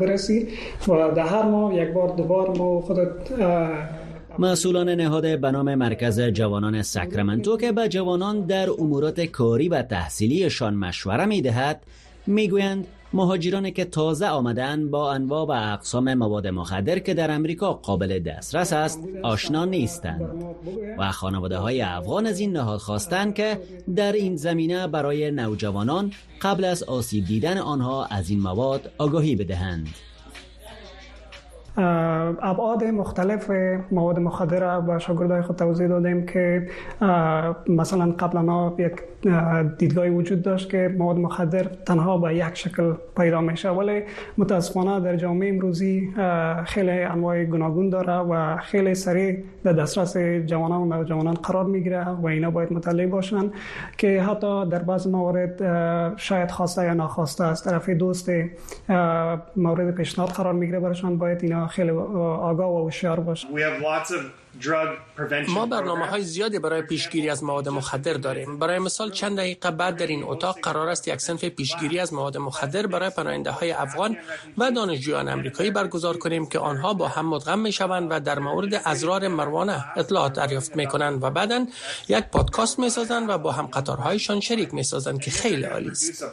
برسی و در هر ماه یک بار دوبار ما خودت مسئولان نهاد به نام مرکز جوانان ساکرامنتو که به جوانان در امورات کاری و تحصیلیشان مشوره می دهد می گویند مهاجرانی که تازه آمدن با انواع و اقسام مواد مخدر که در امریکا قابل دسترس است آشنا نیستند. و خانواده های افغان از این نهاد خواستند که در این زمینه برای نوجوانان قبل از آسیب دیدن آنها از این مواد آگاهی بدهند. ابعاد مختلف مواد مخدر به شاگردای خود توضیح دادیم که مثلا قبلا ما یک دیدگاهی وجود داشت که مواد مخدر تنها به یک شکل پیدا میشه. ولی متاسفانه در جامعه امروزی خیلی انواع گوناگون داره و خیلی سریع در دسترس جوانان و نوجوانان قرار می‌گیره و اینا باید مطلع باشن که حتی در بعض موارد شاید خواسته یا ناخواسته از طرف دوست مورد پیشنهاد قرار می‌گیره برایشان باید اینا خیلی آگاه و هوشیار باشن ما برنامه های زیادی برای پیشگیری از مواد مخدر داریم. برای مثال چند دقیقه بعد در این اتاق قرار است یک سنف پیشگیری از مواد مخدر برای پناهنده های افغان و دانشجویان امریکایی برگزار کنیم که آنها با هم مدغم می شوند و در مورد ازرار مروانه اطلاعات دریافت می کنند و بعدا یک پادکاست می سازند و با هم قطارهایشان شریک می سازند که خیلی عالی است.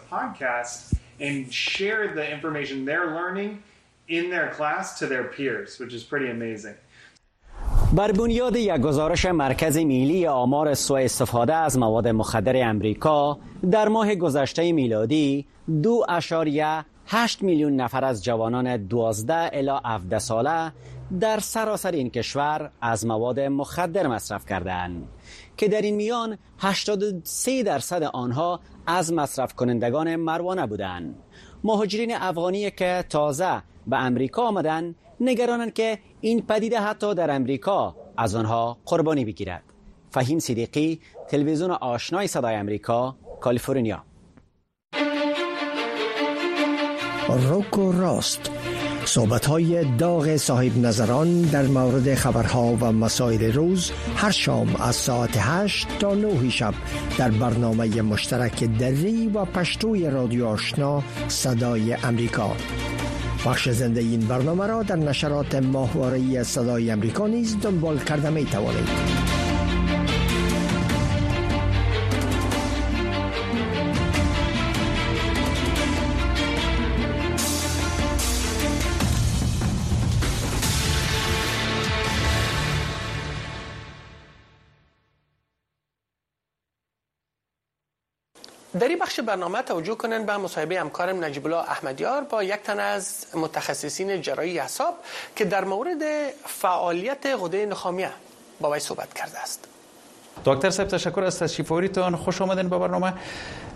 بر بنیاد یک گزارش مرکز میلی آمار سوء استفاده از مواد مخدر امریکا در ماه گذشته میلادی دو اشاریه 8 میلیون نفر از جوانان 12 الی 17 ساله در سراسر این کشور از مواد مخدر مصرف کردند که در این میان 83 درصد آنها از مصرف کنندگان مروانه بودند مهاجرین افغانی که تازه به امریکا آمدن نگرانند که این پدیده حتی در امریکا از آنها قربانی بگیرد. فهیم صدیقی تلویزیون آشنای صدای امریکا کالیفرنیا. روک و راست. صحبت های داغ صاحب نظران در مورد خبرها و مسائل روز هر شام از ساعت 8 تا 9 شب در برنامه مشترک دری و پشتوی رادیو آشنا صدای امریکا. بخش زنده این برنامه را در نشرات ماهواره صدای امریکا نیز دنبال کرده می توانید. در این بخش برنامه توجه کنند به مصاحبه همکارم نجیب احمدیار با یک تن از متخصصین جراحی اعصاب که در مورد فعالیت غده نخامیه با وی صحبت کرده است. دکتر صاحب تشکر از تشریف آوریتون خوش آمدین به برنامه.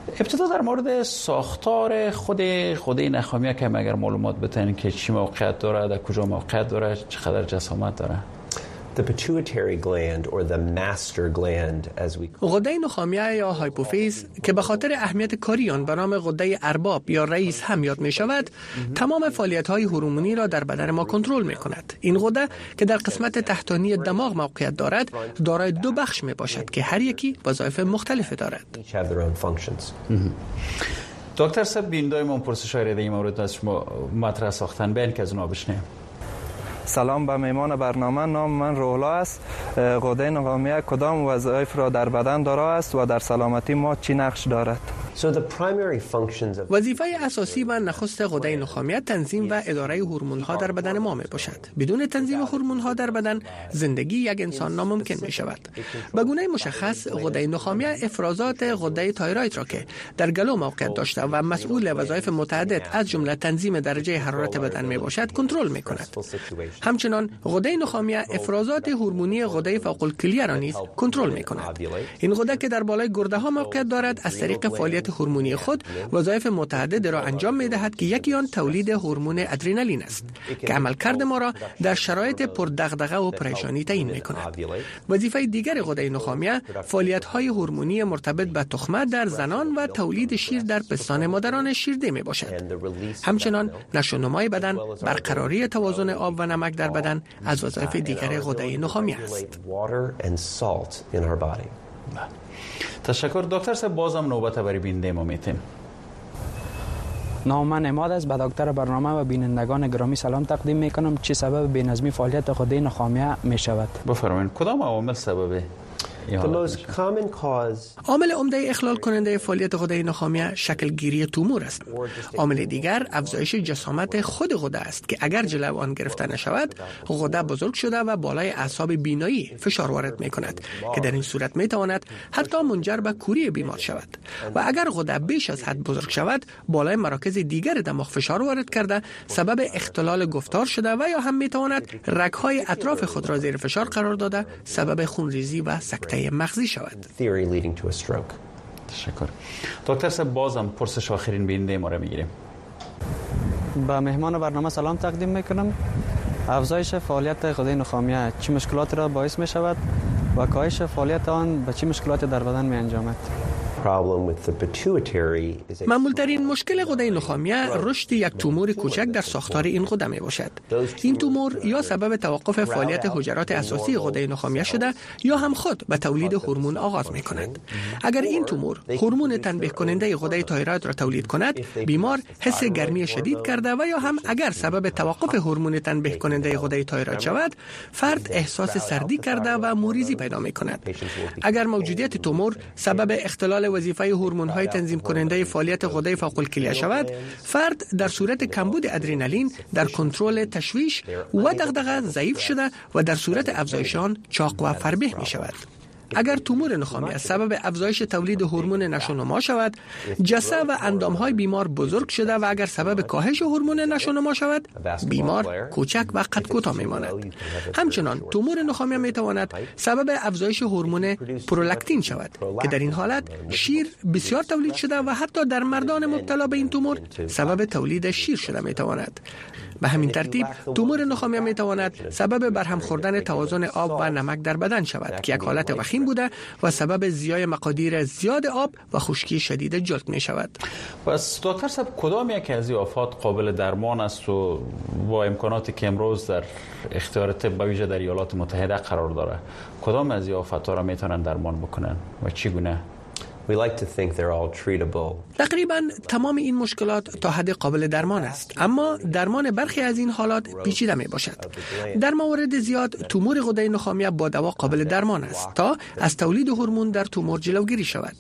ابتدا در مورد ساختار خود غده نخامیه که اگر معلومات بتین که چی موقعیت داره در کجا موقعیت داره چقدر جسامت داره؟ غده نخامیه یا هایپوفیز که به خاطر اهمیت کاری آن به نام غده ارباب یا رئیس هم یاد می شود تمام فعالیت های هورمونی را در بدن ما کنترل می کند این غده که در قسمت تحتانی دماغ موقعیت دارد دارای دو بخش می باشد که هر یکی وظایف مختلف دارد. دکتر صاحب بیندای من پرسش های این مورد از شما مطرح ساختن. بین که از اونها بشنیم سلام به میمان برنامه. نام من روحلا است. غده نقامیه کدام وظایف را در بدن داره است و در سلامتی ما چی نقش دارد؟ وظیفه اساسی و نخست غده نخامیه تنظیم و اداره هورمون ها در بدن ما می باشد بدون تنظیم هورمون ها در بدن زندگی یک انسان ناممکن می شود به گونه مشخص غده نخامیه افرازات غده تایروید را که در گلو موقعیت داشته و مسئول وظایف متعدد از جمله تنظیم درجه حرارت بدن می باشد کنترل می کند همچنان غده نخامیه افرازات هورمونی غده فوق الکلیه را نیز کنترل می کند این غده که در بالای گرده ها موقعیت دارد از طریق فعالیت هورمونی خود وظایف متعدد را انجام می دهد که یکی آن تولید هورمون ادرنالین است که عملکرد ما را در شرایط پردغدغه و پریشانی تعیین می کند وظیفه دیگر غده نخامیه فعالیت های هورمونی مرتبط به تخمه در زنان و تولید شیر در پستان مادران شیرده می باشد همچنان نشو نمای بدن برقراری توازن آب و نمک در بدن از وظایف دیگر غده نخامیه است. تشکر. دکتر صاحب بازم نوبت برای بینده ما میتیم. نام من اماد است. به دکتر برنامه و بینندگان گرامی سلام تقدیم می کنم چه سبب بینظمی فعالیت غده نخامیه می شود بفرمایید. کدام عوامل سبب عامل عمده اخلال کننده فعالیت غده نخامیه شکل گیری تومور است. عامل دیگر افزایش جسامت خود غده است که اگر جلو آن گرفته نشود غده بزرگ شده و بالای اعصاب بینایی فشار وارد می کند که در این صورت می تواند حتی منجر به کوری بیمار شود. و اگر غده بیش از حد بزرگ شود بالای مراکز دیگر دماغ فشار وارد کرده سبب اختلال گفتار شده و یا هم می تواند رگهای اطراف خود را زیر فشار قرار داده سبب خونریزی و سکته. مغزی شود. تشکر. دکتر صاحب بازم پرسش آخرین بیننده ما را می‌گیریم. به مهمان برنامه سلام تقدیم می‌کنم. افزایش فعالیت غده نخامیه چه مشکلات را باعث می شود و کاهش فعالیت آن به چه مشکلاتی در بدن می انجامد معمولترین مشکل غده نخامیه رشد یک تومور کوچک در ساختار این غده می باشد. این تومور یا سبب توقف فعالیت حجرات اساسی غده نخامیه شده یا هم خود به تولید هورمون آغاز می کند. اگر این تومور هورمون تنبیه کننده غده تایروید را تولید کند بیمار حس گرمی شدید کرده و یا هم اگر سبب توقف هورمون تنبیه کننده غده تایروید شود فرد احساس سردی کرده و موریزی پیدا می کند. اگر موجودیت تومور سبب اختلال وظیفه هورمون های تنظیم کننده فعالیت غده فوق الکلیه شود فرد در صورت کمبود ادرنالین در کنترل تشویش و دغدغه ضعیف شده و در صورت افزایشان چاق و فربه می شود اگر تومور نخامی از سبب افزایش تولید هورمون نشونما شود جسه و اندامهای بیمار بزرگ شده و اگر سبب کاهش هورمون نشونما شود بیمار کوچک و قد کوتاه میماند. همچنان تومور نخامی می تواند سبب افزایش هورمون پرولاکتین شود که در این حالت شیر بسیار تولید شده و حتی در مردان مبتلا به این تومور سبب تولید شیر شده می تواند به همین ترتیب تومور نخامی می تواند سبب برهم خوردن توازن آب و نمک در بدن شود که یک حالت وخیم بوده و سبب زیای مقادیر زیاد آب و خشکی شدید جلد می شود پس دکتر صاحب کدام یکی از آفات قابل درمان است و با امکاناتی که امروز در اختیار طب به ویژه در ایالات متحده قرار داره؟ کدام از این آفات ها را می‌تونن درمان بکنن و چگونه؟ تقریبا تمام این مشکلات تا حد قابل درمان است. اما درمان برخی از این حالات پیچیده می باشد در موارد زیاد تومور غده نخامیه با دوا قابل درمان است تا از تولید هورمون در تومور جلوگیری شود.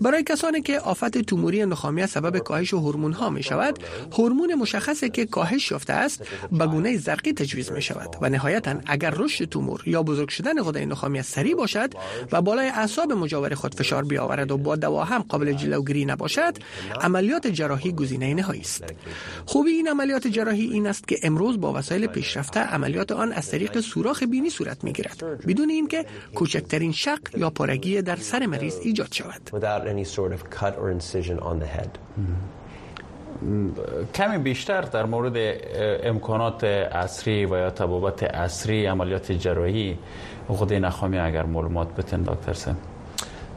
برای کسانی که آفت توموری نخامیه سبب کاهش هورمون ها می شود هورمون مشخصی که کاهش یافته است به گونه زرقی تجویز می شود و نهایتا اگر رشد تومور یا بزرگ شدن غده نخامیه سریع باشد و بالای اعصاب مجاور خود فشار بیاورد و دوا هم قابل جلوگیری نباشد عملیات جراحی گزینه نهایی است. خوبی این عملیات جراحی این است که امروز با وسایل پیشرفته عملیات آن از طریق سوراخ بینی صورت می‌گیرد بدون اینکه کوچکترین شق یا پارگی در سر مریض ایجاد شود. کمی بیشتر در مورد امکانات اصری و یا تبابت اصری عملیات جراحی غده نخامی اگر معلومات بتن دکتر سن.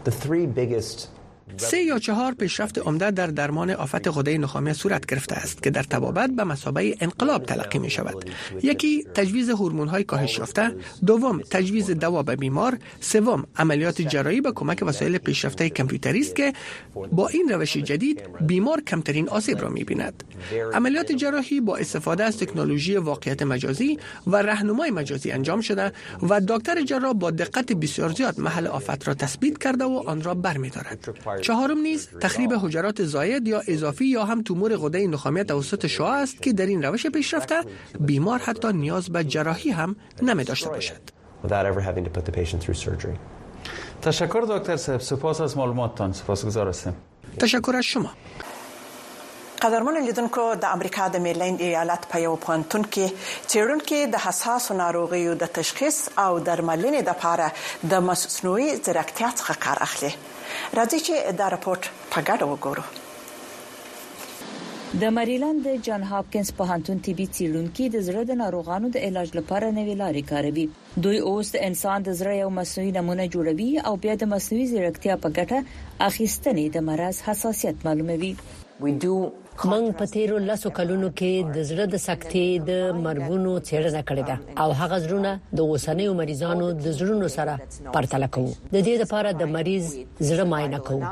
the three biggest سه یا چهار پیشرفت عمده در درمان آفت غده نخامی صورت گرفته است که در تبابت به مسابقه انقلاب تلقی می شود یکی تجویز هورمون های کاهش یافته دوم تجویز دوا به بیمار سوم عملیات جراحی به کمک وسایل پیشرفته کامپیوتری است که با این روش جدید بیمار کمترین آسیب را می بیند عملیات جراحی با استفاده از تکنولوژی واقعیت مجازی و راهنمای مجازی انجام شده و دکتر جراح با دقت بسیار زیاد محل آفت را تثبیت کرده و آن را برمیدارد. چهارم نیز تخریب حجرات زاید یا اضافی یا هم تومور غده نخامی توسط شاه است که در این روش پیشرفته بیمار حتی نیاز به جراحی هم نمی داشته باشد. تشکر دکتر صاحب سپاس از معلوماتتان. سپاسگزار هستم. تشکر از شما. قدرمن لیدونکو د امریکا د میرلند ایالت په یو پوهنتون کې چیرونکو د حساس ناروغیو د تشخیص او درملنې د لپاره د مصنوعي ځیرکتیا څخه کار اخلي. راځي چې دا راپورټ په ګډه وګورو. د مریلند جان هاپکینز پوهنتون طبي څیړونکو د زړه د ناروغانو د علاج لپاره نوې لارې کاروي. دوی اوس د انسان د زړه یو مصنوعي نمونه جوړوي او بیا د مصنوعي ځیرکتیا په ګټه اخیستنې د مرز حساسیت معلوموي موږ په تیرو لاسو کلونو کې د زړه د سکتې د مرګونو څېړنه کړې ده. او هغه زړونه د اوسنیو مریضانو د زړونو سره پرتله کوو. د دې لپاره د مریض زړه معاینه کوو.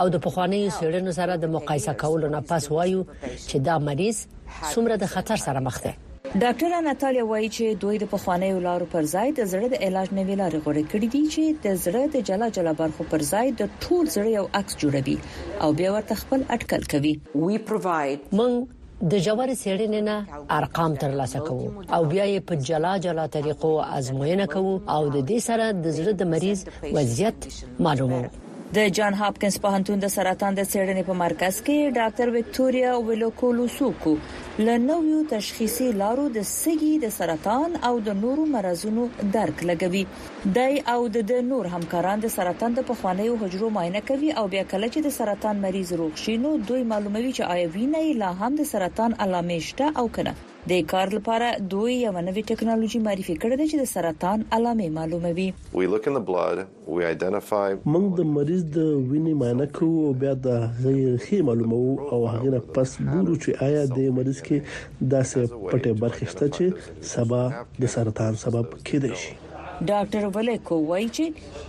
او د پخوانیو څېړنو سره د مقایسه کولو نه پس وایو چې دا مریض څومره د خطر سره مخ دی ډاکټر اناتالیا وایي چې دوی د پخوانیو لارو پر ځای د زړه د علاج نوې لارې غوړې کړې دي چې د زړه د جلا جلا برخو پر ځای د ټول زړه یو عکس جوړوي او بیا ورته خپل اټکل کوي. وی پرووايد من د جوړ سیړنې نه ارقام ترلاسه کوو او بیا یې په جلا جلا طریقو ازموینه کوو او د دې سره د زړه د مریض وضعیت معلومو د جان هاپکینز پوهنتون د سرطان د څېړنې په مرکز کې ډاکټر وکټوريا ویلوکولوسوکو لنویو تشخیصي لارو د سګي د سرطان او د نورو مرزونو درک لګوي. د او د نور همکاران د سرطان د پخوانیو حجرو معاینه کوي او بیا کله چې د سرطان مریض روغ شي نو دوی معلوموي چې آیا وینې لا هم د سرطان علامې شته او کنه د کار لپاره دوی یو نوې ټکنالوژي معرفي کړې ده چې د سرطان علامې معلوموي. We look in the blood, we identify موږ د مریض د وینې معاینه کوو او بیا د غیر خي معلومو او هغه نه پس ګورو چې آیا د مریض کې داسې پټه برخه شته چې سبا د سرطان سبب کېدای شي. ډاکټر ولیکو وایي چې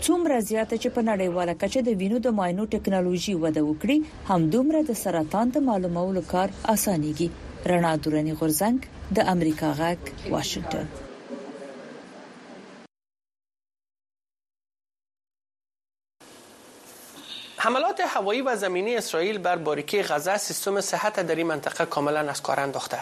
څومره زیاته چې په نړیواله کچه د وینو د ماینو ټکنالوژي وده وکړي هم دومره د سرطان د معلومولو کار اسانيږي رڼا دوراني غورزنګ د امریکا غاک واشنگټن. حملات هوایی و زمینی اسرائیل بر باریکی غزه سیستم صحت در این منطقه کاملا از کار انداخته.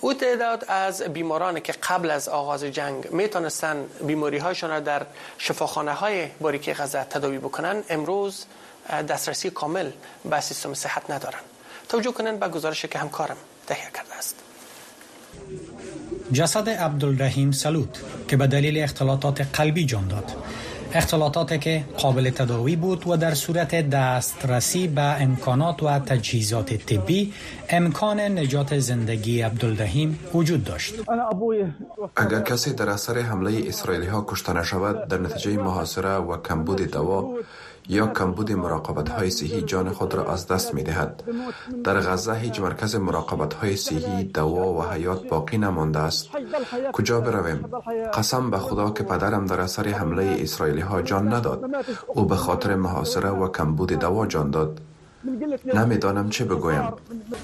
او تعداد از بیمارانی که قبل از آغاز جنگ می‌تونستن بیماری هایشان را در شفاخانه های باریکی غزه تداوی بکنن امروز دسترسی کامل به سیستم صحت ندارند توجه کنند به گزارش که همکارم. تهیه کرده است. جسد عبدالرحیم سلوت که به دلیل اختلاطات قلبی جان داد. اختلاطاتی که قابل تداوی بود و در صورت دسترسی به امکانات و تجهیزات طبی امکان نجات زندگی عبدالرحیم وجود داشت. اگر کسی در اثر حمله اسرائیلی ها کشته نشود در نتیجه محاصره و کمبود دوا یا کمبود مراقبت های صحی جان خود را از دست می دهد. در غزه هیچ مرکز مراقبت های صحی دوا و حیات باقی نمانده است. کجا برویم؟ قسم به خدا که پدرم در اثر حمله اسرائیلی ها جان نداد. او به خاطر محاصره و کمبود دوا جان داد. نمی‌دانم چه بگویم.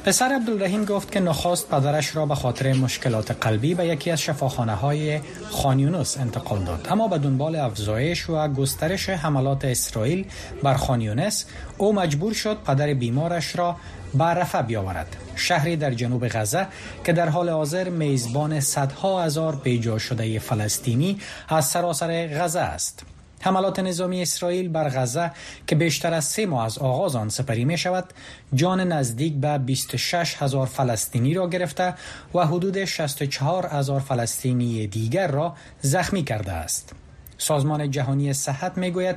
پسر عبدالرحیم گفت که نخواست پدرش را به خاطر مشکلات قلبی به یکی از شفاخانه های خانیونس انتقال داد. اما به دنبال افزایش و گسترش حملات اسرائیل بر خانیونس او مجبور شد پدر بیمارش را به رفع بیاورد. شهری در جنوب غزه که در حال حاضر میزبان صدها هزار پیجا شده فلسطینی از سراسر غزه است. حملات نظامی اسرائیل بر غزه که بیشتر از سه ماه از آغاز آن سپری می شود جان نزدیک به 26 هزار فلسطینی را گرفته و حدود 64 هزار فلسطینی دیگر را زخمی کرده است. سازمان جهانی صحت می گوید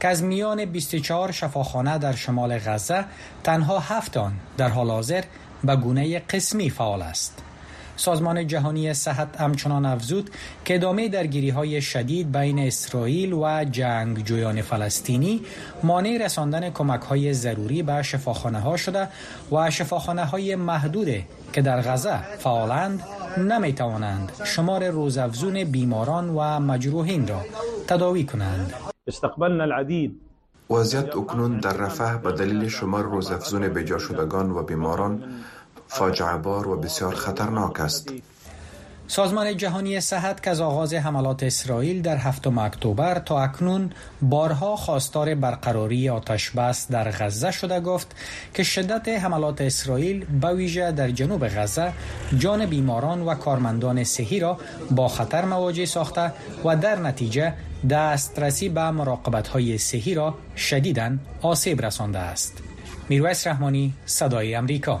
که از میان 24 شفاخانه در شمال غزه تنها هفت آن در حال حاضر به گونه قسمی فعال است. سازمان جهانی صحت همچنان افزود که ادامه درگیری های شدید بین اسرائیل و جنگجویان فلسطینی مانع رساندن کمک های ضروری به شفاخانه ها شده و شفاخانه های محدود که در غزه فعالند نمی توانند شمار روزافزون بیماران و مجروحین را تداوی کنند. استقبلنا العديد. وضعیت اکنون در رفح به دلیل شمار روزافزون بجا شدگان و بیماران فاجعه بار و بسیار خطرناک است. سازمان جهانی صحت که از آغاز حملات اسرائیل در هفتم اکتبر تا اکنون بارها خواستار برقراری آتش بس در غزه شده گفت که شدت حملات اسرائیل به ویژه در جنوب غزه جان بیماران و کارمندان صحی را با خطر مواجه ساخته و در نتیجه دسترسی به مراقبت های صحی را شدیداً آسیب رسانده است. میرویس رحمانی صدای امریکا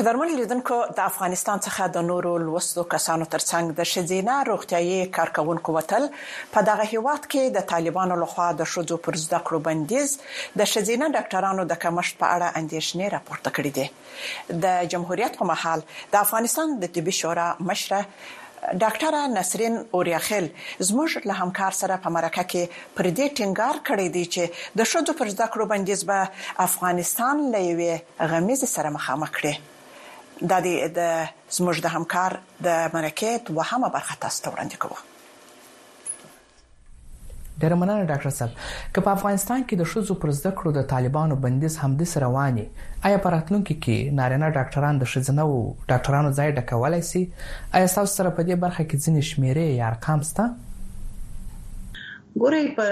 قدرمن لیدونکو د افغانستان څخه د نورو لوستو کسانو ترڅنګ د شذینه روغتيایي کارکونکو وتل. په دغه هیواد کې د طالبانو لخوا د شذو پر زده کړو بندیز د شذینه ډاکټرانو د کمښت په اړه اندیشنې راپورته کړې دي. د جمهوریت په محل د افغانستان د طبي شورا مشره ډاکټر نسرین اوریاخیل زموږ له همکار سره په مرکه کې پر دې ټینګار کړی دی چې د شوجو پر ذکر بندیز به افغانستان لوي غمیز سره مخامخ کړي د دې د زموږ د همکار د مرکه وهمه برخه تاسو ته وړاندې کوم ډیر مننه ډاکټر صاحب که په افغانستان کې د شوزو پر زده کړو د طالبانو بندیز هم د رواني آیا پراتلونکو کې نارینه ډاکټران د شزنه او ډاکټرانو ځای ډکولای شي آیا تاسو سره په دې برخه کې ځینې شمیرې یا ارقام شته؟ ګورئ په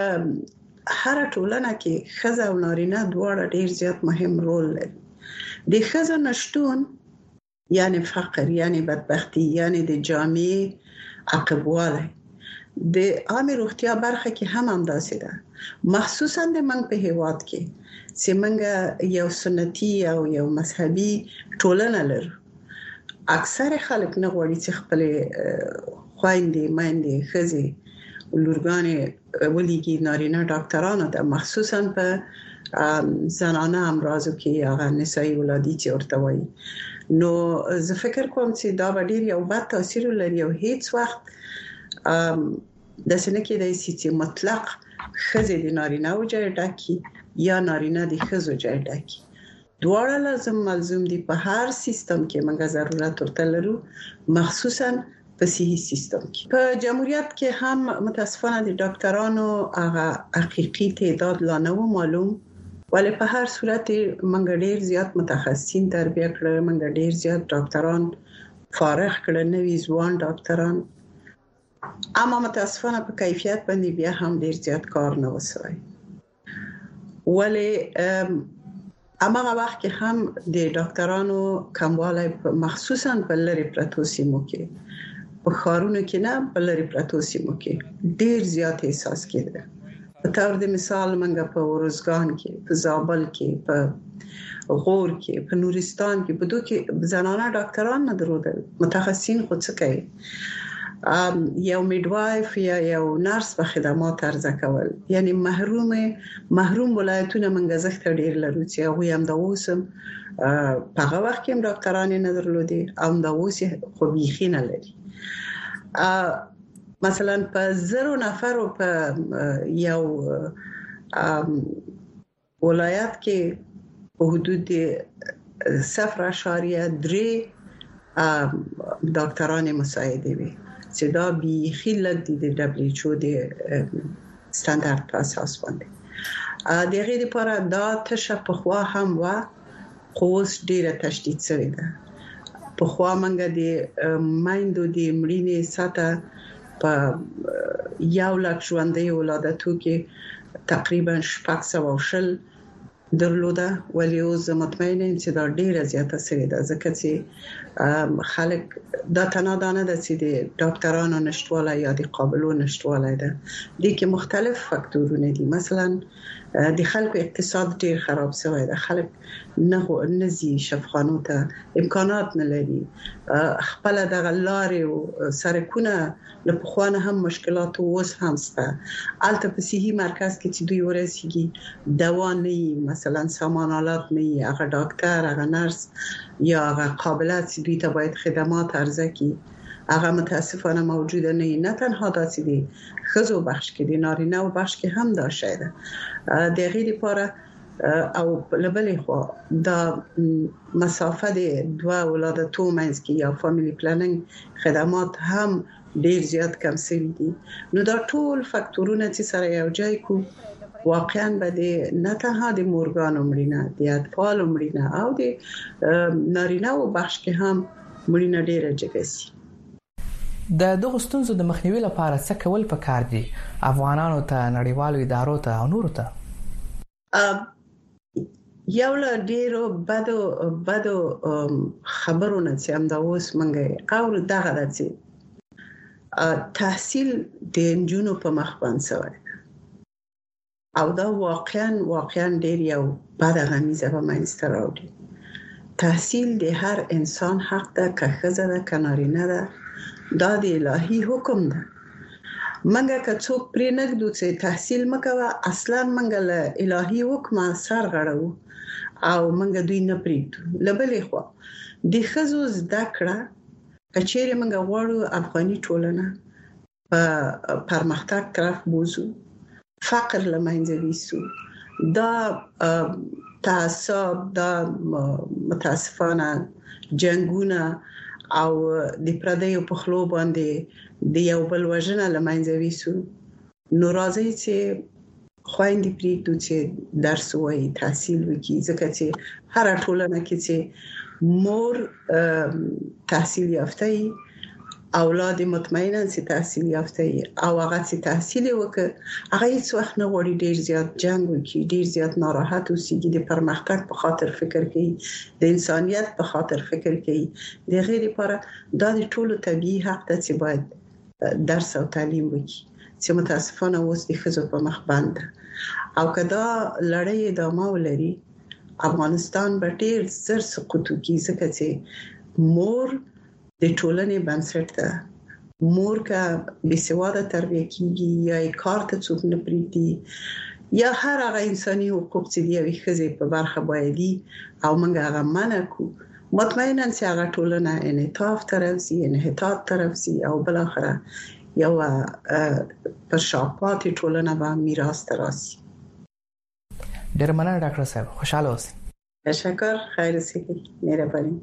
هر ټولنه کې خزه او نارینه دواړه ډیر زیات مهم رول لري. د خزه نشټون یعنی فقر یعنی بدبختی یعنی د جامعې عقبواله د عامه روغتیا برخه کې هم همداسې ده. مخصوصا د منګ په هیواد کې چې منګ یو سنتي او یو مذهبي ټولنه لرو. اکثر خلک نه غواړي چې خپل خويندې مېندې خزي لورګانې ولېږي نارینه ډاکټرانو ته. مخصوصا په زنانه امراضو کې یا نسایي ولادي چې ورته وایي نو زه فکر کوم چې دا ډیر یو بد تاثیر لري او هیڅ وخت. د سنه کې د سيتي مطلق خزه د نارینه او جای ډاکي یا نارینه د خزو جای ډاکي دواړه لازم ملزم دي په هر سیستم کې موږ ضرورت ورته لرو مخصوصا په صحي سیستم کې. په جمهوریت کې هم متاسفانه د ډاکټرانو هغه حقيقي تعداد لا نه معلوم ولې په هر صورت موږ ډیر زیات متخصصین تربیه کړل موږ ډیر زیات ډاکټران فارغ کړل نوې ځوان ډاکټران اما متاسفانه په کیفیت باندې بیا هم ډیر زیات کار نه وسوي ولی امغه وخت کې هم د ډاکټرانو کمواله مخصوصا په لری پرتو سیمو کې. په خارونو کې نه په لری پرتو سیمو کې. ډیر زیات احساس کېده په تور د مثال منګه په ورزګان کې په زابل کې په غور کې په نورستان کې. په دوه کې زنانه ډاکټران نه درودل متخصصین خود څه کوي؟ یو میډوایف یا یو نرس په خدمات ارزه کول. یعنی محروم محروم ولایتونه منګه زخت ډیر لرو چې هغه هم د اوسم په هغه وخت کې ډاکټران نه درلودي او د اوس خو بيخي نه لري مثلا په زرو نفر په یو ولایت کې په حدود 0.3 ډاکټران مساعده وي چې دا بيخي لږ دي د دبليو ایچ او د ستاندارد په اساس باندې. د غیر لپاره دا تشه په خوا هم وا قوس ډیره تشدید شوی ده. په خوا منګه د مایندو د مړینې ساته په یو لک ژوندۍ ولادتو کې تقریبا شپږ سو شل درلوده ولی اوس مطمئن یم چې دا ډیره زیاته سوي ده ځکه چې خلک دا تنها دانه د چې د ډاکټرانو نشټواله یا د قابلو نشټواله ده. د کې مختلف فاکتورونه دي. مثلا د خلکو اقتصاد ډیر خراب شوی دی خلک نه نزي شفخانو ته. امکانات نه لري. خپل د غلارې او سرکونه له پخوانه هم مشکلات اوس هم سته الته په صحي مرکز کې چې دوی ورسیږي دوا نه مثلا سامانالات نه هغه ډاکټر هغه نرس یا هغه قابلیت چې دوی ته باید خدمات ارزه کی هغه متاسفانه موجوده نه نه تنها داسې دي خزو بخش کې دي نارینه او بخش کې هم دا شایده د غیر لپاره او لبلې خو دا مسافه د دوه ولادتو منځ کې یا فاميلي پلانینګ خدمات هم ډیر زیات کم شوي دي نو دا ټول فاکتورونه چې سره یو ځای کو واقعا به د نه تنها د مورګان مړینه د اطفال مړینه او د نارینه او بخش کې هم مړینه ډیره جګسي د دغه ستونزو د مخنیوي لپاره څه کول پکار دي؟ افغانانو ته نړیوالو ادارو ته او نورو ته؟ یو له ډیرو بدو بدو خبرونه چې هم دا اوس منګي او دغه چې تحصیل د انجونو په مخ باندې شوی او دا واقعا واقعا ډیر یو بد غمیزه په منځته راوړي. تحصیل د هر انسان حق ده که خزه ده کنارینه ده. دا د الهي حکم ده. منګه که څوک پرې نګدو چې تحصیل مکوه اصلا منګه له الهي حکم سر غړو او منګه دوی نه پریږدو لبلې خو د خزو زده کړه کچېره موږ غواړو افغاني ټولنه په پرمختګ طرف بوزو فقر لمنځه ویسو دا تعصب دا متاسفانه جنگونه او د پردیو په خلو باندې د یو بل وژنه لمنځه ویسو نو راځي چې خويندې پریږدو چې درس وایي تحصیل وکړي. ځکه چې هر ټولنه کې چې مور تحصیل یافته اولاد مطمئنا چې تحصیل یافته او هغه چې تحصیل وکړي هغه هیڅ وخت نه غوړي ډیر زیات جنگ وکړي ډیر زیات ناراحت اوسېږي د پرمختګ په خاطر فکر کوي. د انسانيت په خاطر فکر کوي. د غیر لپاره دا د ټولو طبيعي حق ته چې باید درس او تعلیم وکړي چې متاسفانه اوس د خزو په مخ بند او کدا لړۍ ادامه ولري افغانستان به ډیر زر سقوط کوي ځکه چې مور د ټولنې بنسټ ده. مور کا بسواده تربیه کیږي یا کار ته څوک نه پریږدي یا هر هغه انساني حقوق چې دی وي خزه په برخه بایدي او موږ هغه منع کو مطمئنا چې هغه ټولنه انعطاف طرف سي انحطاط طرف سي او بل اخره یو پر شاپاتې ټولنه به میراث تراسي ډیر مننه ډاکټر صاحب. خوشاله اوسئ. تشکر خیر سي مهرباني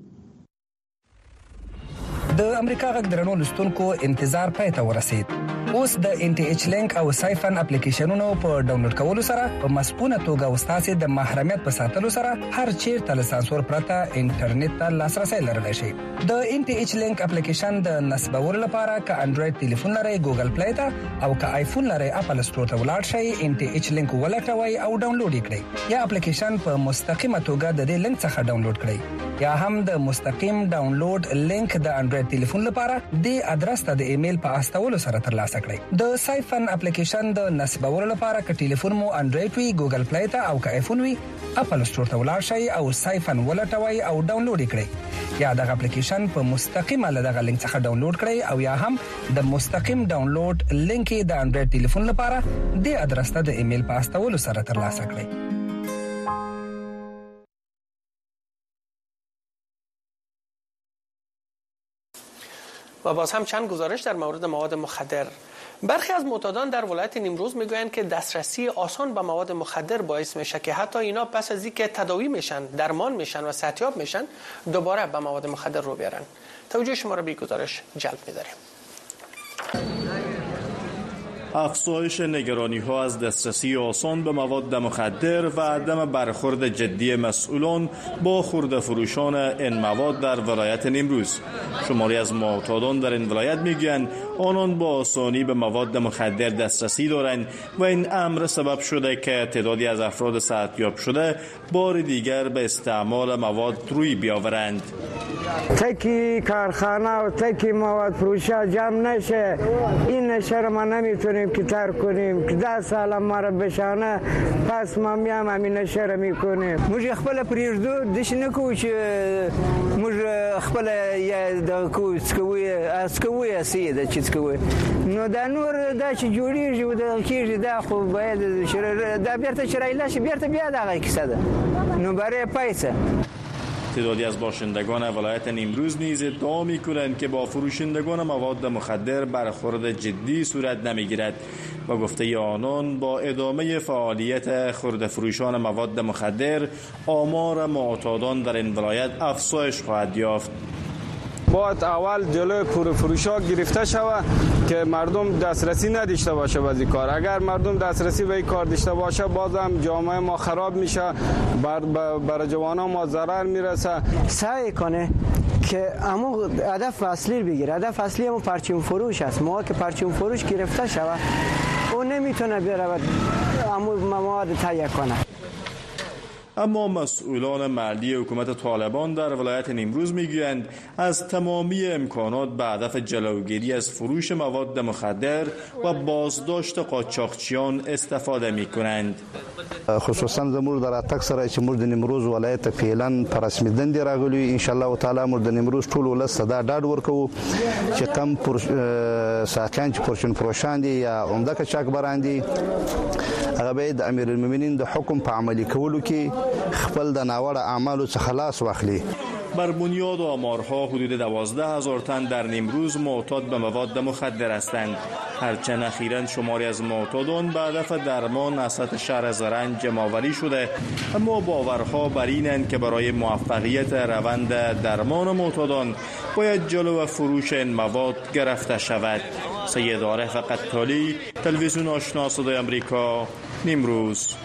د امریکا غږ درنو لستونکو انتظار پای ته ورسید اوس د ان ټي ایچ لینک او سایفن اپلیکیشنونو په ډاونلوډ کولو سره په مسپونه توګه وستاسو د محرمیت په ساتلو سره هر چیرته له سانسور پرته انټرنیټ ته لاسرسي لرلی شئ. د ان ټي ایچ لینک اپلیکیشن د نسبور لپاره ک انډراید ټلیفون لرئ ګوګل پلی ته او ک آیفون لرئ اپل ستور ته ولاړ شئ ان ټي ایچ لینک ولټوي او ډاونلوډ کړئ. یا اپلیکیشن په مستقیمه توګه د دې لینک څخه ډاونلوډ کړئ. یا هم د مستقیم ډاونلوډ لینک د انډراید ټلیفون لپاره د ادرس ته د ایمیل په استولو سره ترلاسه کړئ. د سایفن اپلیکیشن د نصبولو لپاره ک ټلیفون مو انډراید وي ګوګل پلی ته او ک آیفون وي خپل سٹور ته ولاړ شئ او سایفن ولټوي او ډاونلوډ کړئ. یا د اپلیکیشن په مستقیمه لدغه لینک څخه ډاونلوډ کړئ او یا هم د مستقیم ډاونلوډ لینک د انډراید ټلیفون لپاره د ادرس ته د ایمیل په استولو سره ترلاسه کړئ و باز هم چند گزارش در مورد مواد مخدر. برخی از معتادان در ولایت نیمروز می‌گویند که دسترسی آسان به مواد مخدر باعث میشه که حتی اینا پس از اینکه تداوی میشن درمان میشن و صحتیاب میشن دوباره به مواد مخدر رو بیارن. توجه شما را به گزارش جلب می‌داریم. افزایش نگرانی ها از دسترسی آسان به مواد مخدر و عدم برخورد جدی مسئولان با خورده فروشان این مواد در ولایت نیمروز. شماری از معتادان در این ولایت می‌گویند آنان با آسانی به مواد مخدر دسترسی دارند و این امر سبب شده که تعدادی از افراد صحتیاب شده بار دیگر به استعمال مواد روی بیاورند. تکی کارخانه و تکی مواد فروشا جمع نشه. این نشه ما نمی‌تونیم که تر کنیم که ده سال ما را بشانه پس ما میام همین نشه را میکنیم. موږ خپل پریږدو دش نکو چې موږ خپل یا د کو سکوي اسکوي اسی د چې سکوي نو دا نور دا چې جوړیږي د کیږي دا خو باید دا بیرته چرایلا شي بیرته بیا دا کیسه ده. نو برای پیسه تعدادی از باشندگان ولایت نیمروز نیز ادعا می کنند که با فروشندگان مواد مخدر برخورد جدی صورت نمی‌گیرد و گفته آنان با ادامه فعالیت خرد فروشان مواد مخدر آمار معتادان در این ولایت افزایش خواهد یافت. باید اول جلوی پور فروشا گرفته شود که مردم دسترسی نداشته باشه به این کار. اگر مردم دسترسی به این کار داشته باشه بازم جامعه ما خراب میشه بر بر جوانان ما ضرر می‌رسه. سعی کنه که امو هدف اصلی بگیره. هدف اصلی همون پرچم فروش است. ما که پرچم فروش گرفته شود او نمی‌تونه برود امو مواد تهیه کنه. اما مسئولان محلی حکومت طالبان در ولایت نیمروز می‌گویند از تمامی امکانات به هدف جلوگیری از فروش مواد مخدر و بازداشت قاچاقچیان استفاده می کنند خصوصا زموږ د راتګ سره چې موږ د نیمروز ولایت فعلا پر رسمي دندې راغلي ان شاء الله تعالی موږ د نیمروز ټول ولس دا ډاډ ورکو چې کم پر ساکان چې پرشن فروشان دي یا عمده کچاک بران دي هغه به د امیر المؤمنین د حکم په عملي کولو کې خپل د ناوړه اعمالو څخه خلاص واخلي. بر بنیاد آمارها حدود دوازده هزار تن در نیمروز معتاد به مواد مخدر هستند. هرچند اخیرا شماری از معتادان به هدف درمان اصلت شهر زرنج جمعآوری شده. اما باورها بر اینند که برای موفقیت روند درمان معتادان باید جلو فروش این مواد گرفته شود. سید عارف قطالی تلویزیون آشنا صدای امریکا نیمروز.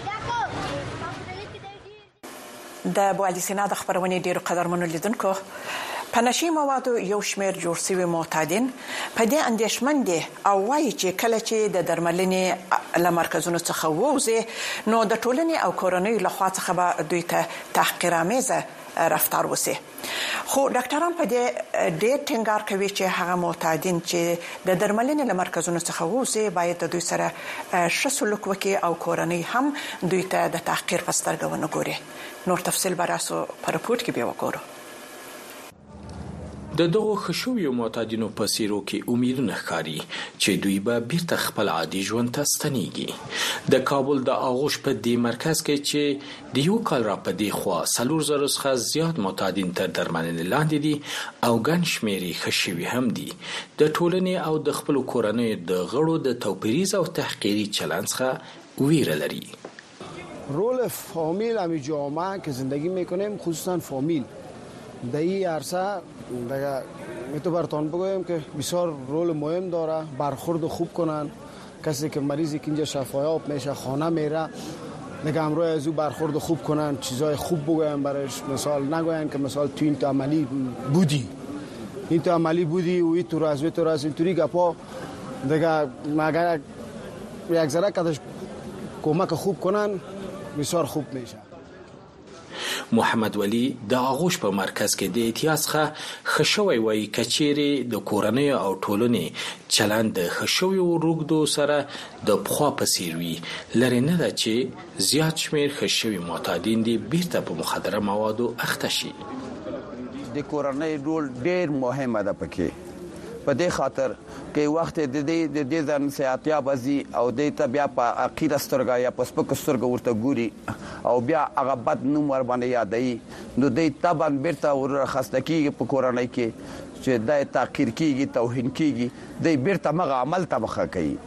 د بوالي سینا د خبرونې ډیرو قدرمنو لیدونکو په نشي موادو یو شمیر جوړ شوی معتادین په دې اندیشمن دي او وایي چې کله چې د درملنې لمرکزونو څخه ووزي نو د ټولنې او کورنۍ لخوا څخه به دوی ته تحقیرآمیزه رفتار وسی. خو ډاکټران په دې ډېر ټینګار کوي چې هغه معتادین چې د درملنې لمرکزونو څخه ووزي باید د دوی سره ښه سلوک وکړي او کورنۍ هم دوی ته د تحقیر په سترګه ونه ګوري. نور تفصيل براسو په رپورت کې بیا وګورو د دغه خشویو معتادینو په سیرو کې امیدونه ښکاري چې دوی به بیرته خپل عادي ژوند ته ستنيږي د کابل د آغوش په دې مرکز کې چې د یو کال را په دې خوا سلور زره څخه زیات معتادین تر درملنې لاندې دي او ګن شمیري خشوي هم دي. د ټولنې او د خپل کورنۍ د غړو د توپیریز او تحقیری چلند څخه ویره لري. رول فامیل همی جامعه که زندگی میکنیم خصوصا فامیل در این عرصه دیگه می تو برتان بگویم که بسیار رول مهم داره برخورد خوب کنن کسی که مریضی که اینجا شفایاب میشه خانه میره دیگه امروز از او برخورد خوب کنن چیزای خوب بگویم برش مثال نگوین که مثال تو این تو عملی بودی این تو عملی بودی و این تو راز تو راز اینطوری گپا دیگه مگر یک ذره کدش کمک خوب کنن بسیار خوب میشه محمد ولی د آغوش په مرکز کې د احتیاط څخه خښوي وای کچيري د کورنۍ او ټولنې چلند د خښوي ورګدو سره د پخوا پسیروي لري نه ده چې زیات شمیر خښوي معتادین دي بیرته په مخدره موادو اخته شي. د کورنۍ رول ډیر مهمه ده پکې په دې خاطر کې وخت د دې د دې ځان سیاتیا بزي او د ته بیا په اخیره سترګا یا په سپک سترګا ورته ګوري او بیا هغه بد نوم ور باندې یادای نو د تبان بیرته ور خستکیږي په کورنۍ کې چې د تاخير کیږي توهین کیږي د بیرته مغه عمل تبخه کوي.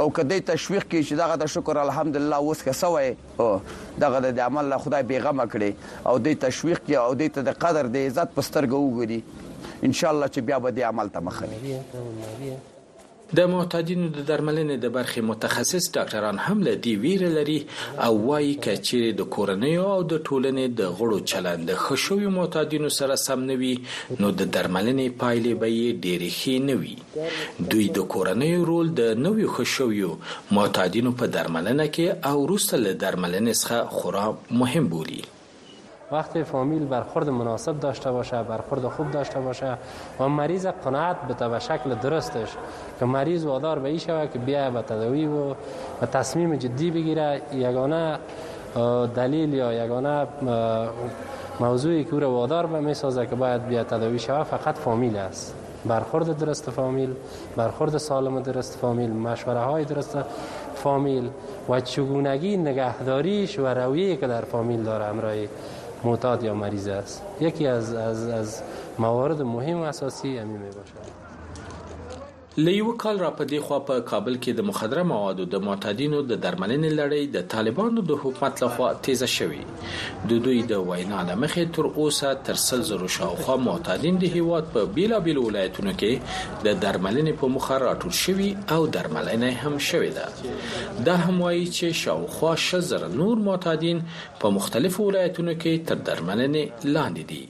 او کدی تشویق کی چې دغه د شکر الحمدلله اوس که سوې دغه د عمل له خدای بیغمه کړي او د تشویق کی او د قدر د عزت پسترګو وګوري ان شاء الله چې بیا به د عمل ته مخنی د معتادینو د درملنې د برخې متخصص ډاکټران هم له دې ویره لري او وایي چې د کورنۍ او د ټولنې د غړو چلند د خښوي معتادینو سره سم نوي نو د درملنې پایلې به یې ډېرې ښې نوي دوی د کورنۍ رول د نویو خښویو معتادینو په درملنه کې او وروسته له درملنې څخه خورا مهم بولي وقتی فامیل برخورد مناسب داشته باشه برخورد خوب داشته باشه و مریض قناعت بده به شکل درستش که مریض وادار به این شود که بیا به تداوی و به تصمیم جدی بگیره. یگانه دلیل یا یگانه موضوعی که او را وادار به می‌سازه که باید بیا تداوی شود فقط فامیل است. برخورد درست فامیل برخورد سالم درست فامیل مشوره های درست فامیل و چگونگی نگهداریش و رویه که در فامیل داره امرای معتاد یا مریض است. یکی از, از, از موارد مهم و اساسی امی می باشد لیو کال را په دی خوا په کابل کې د مخدره موادو د معتادینو د درملنې لړۍ د طالبانو د حکومت لخوا تیزه شوې. د دوی د وینا لمخې تر اوسه تر سل زرو شاوخوا معتادین د هیواد په بیلابیل ولایتونو کې د درملنې په مخه راټول شوي او درملنه هم شوې ده. دا هم وایي چې شاوخوا شل زره نور معتادین په مختلفو ولایتونو کې تر درملنې لاندې دي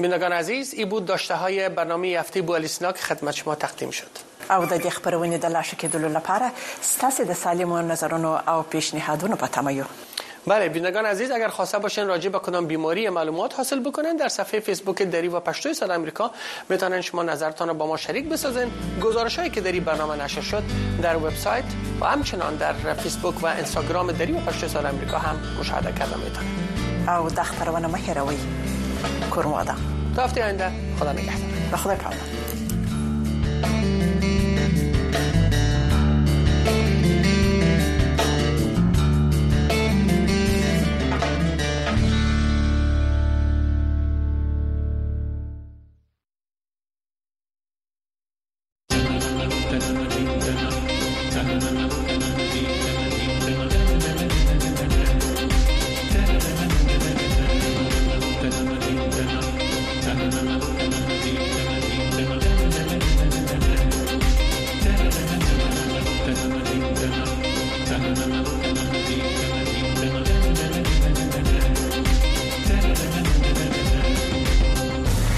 بینندگان عزیز ای بود داشته های برنامه هفته بو الیسنا که خدمت شما تقدیم شد. او د دې خبرونې د لاشه کېدلو لپاره ستاسو د سالمو نظرونو او پیشنهادونو په تمه یو بله بینندگان عزیز اگر خواسته باشین راجع به کدام بیماری معلومات حاصل بکنن در صفحه فیسبوک دری و پشتوی صدا آمریکا می‌تونن شما نظرتان رو با ما شریک بسازین. گزارش هایی که دری برنامه نشر شد در وبسایت و همچنان در فیسبوک و اینستاگرام دری و پشتوی صدا آمریکا هم مشاهده کردن می‌تونن او د خبرونه ده تا هفته آینده خدا نگهدار. به پامن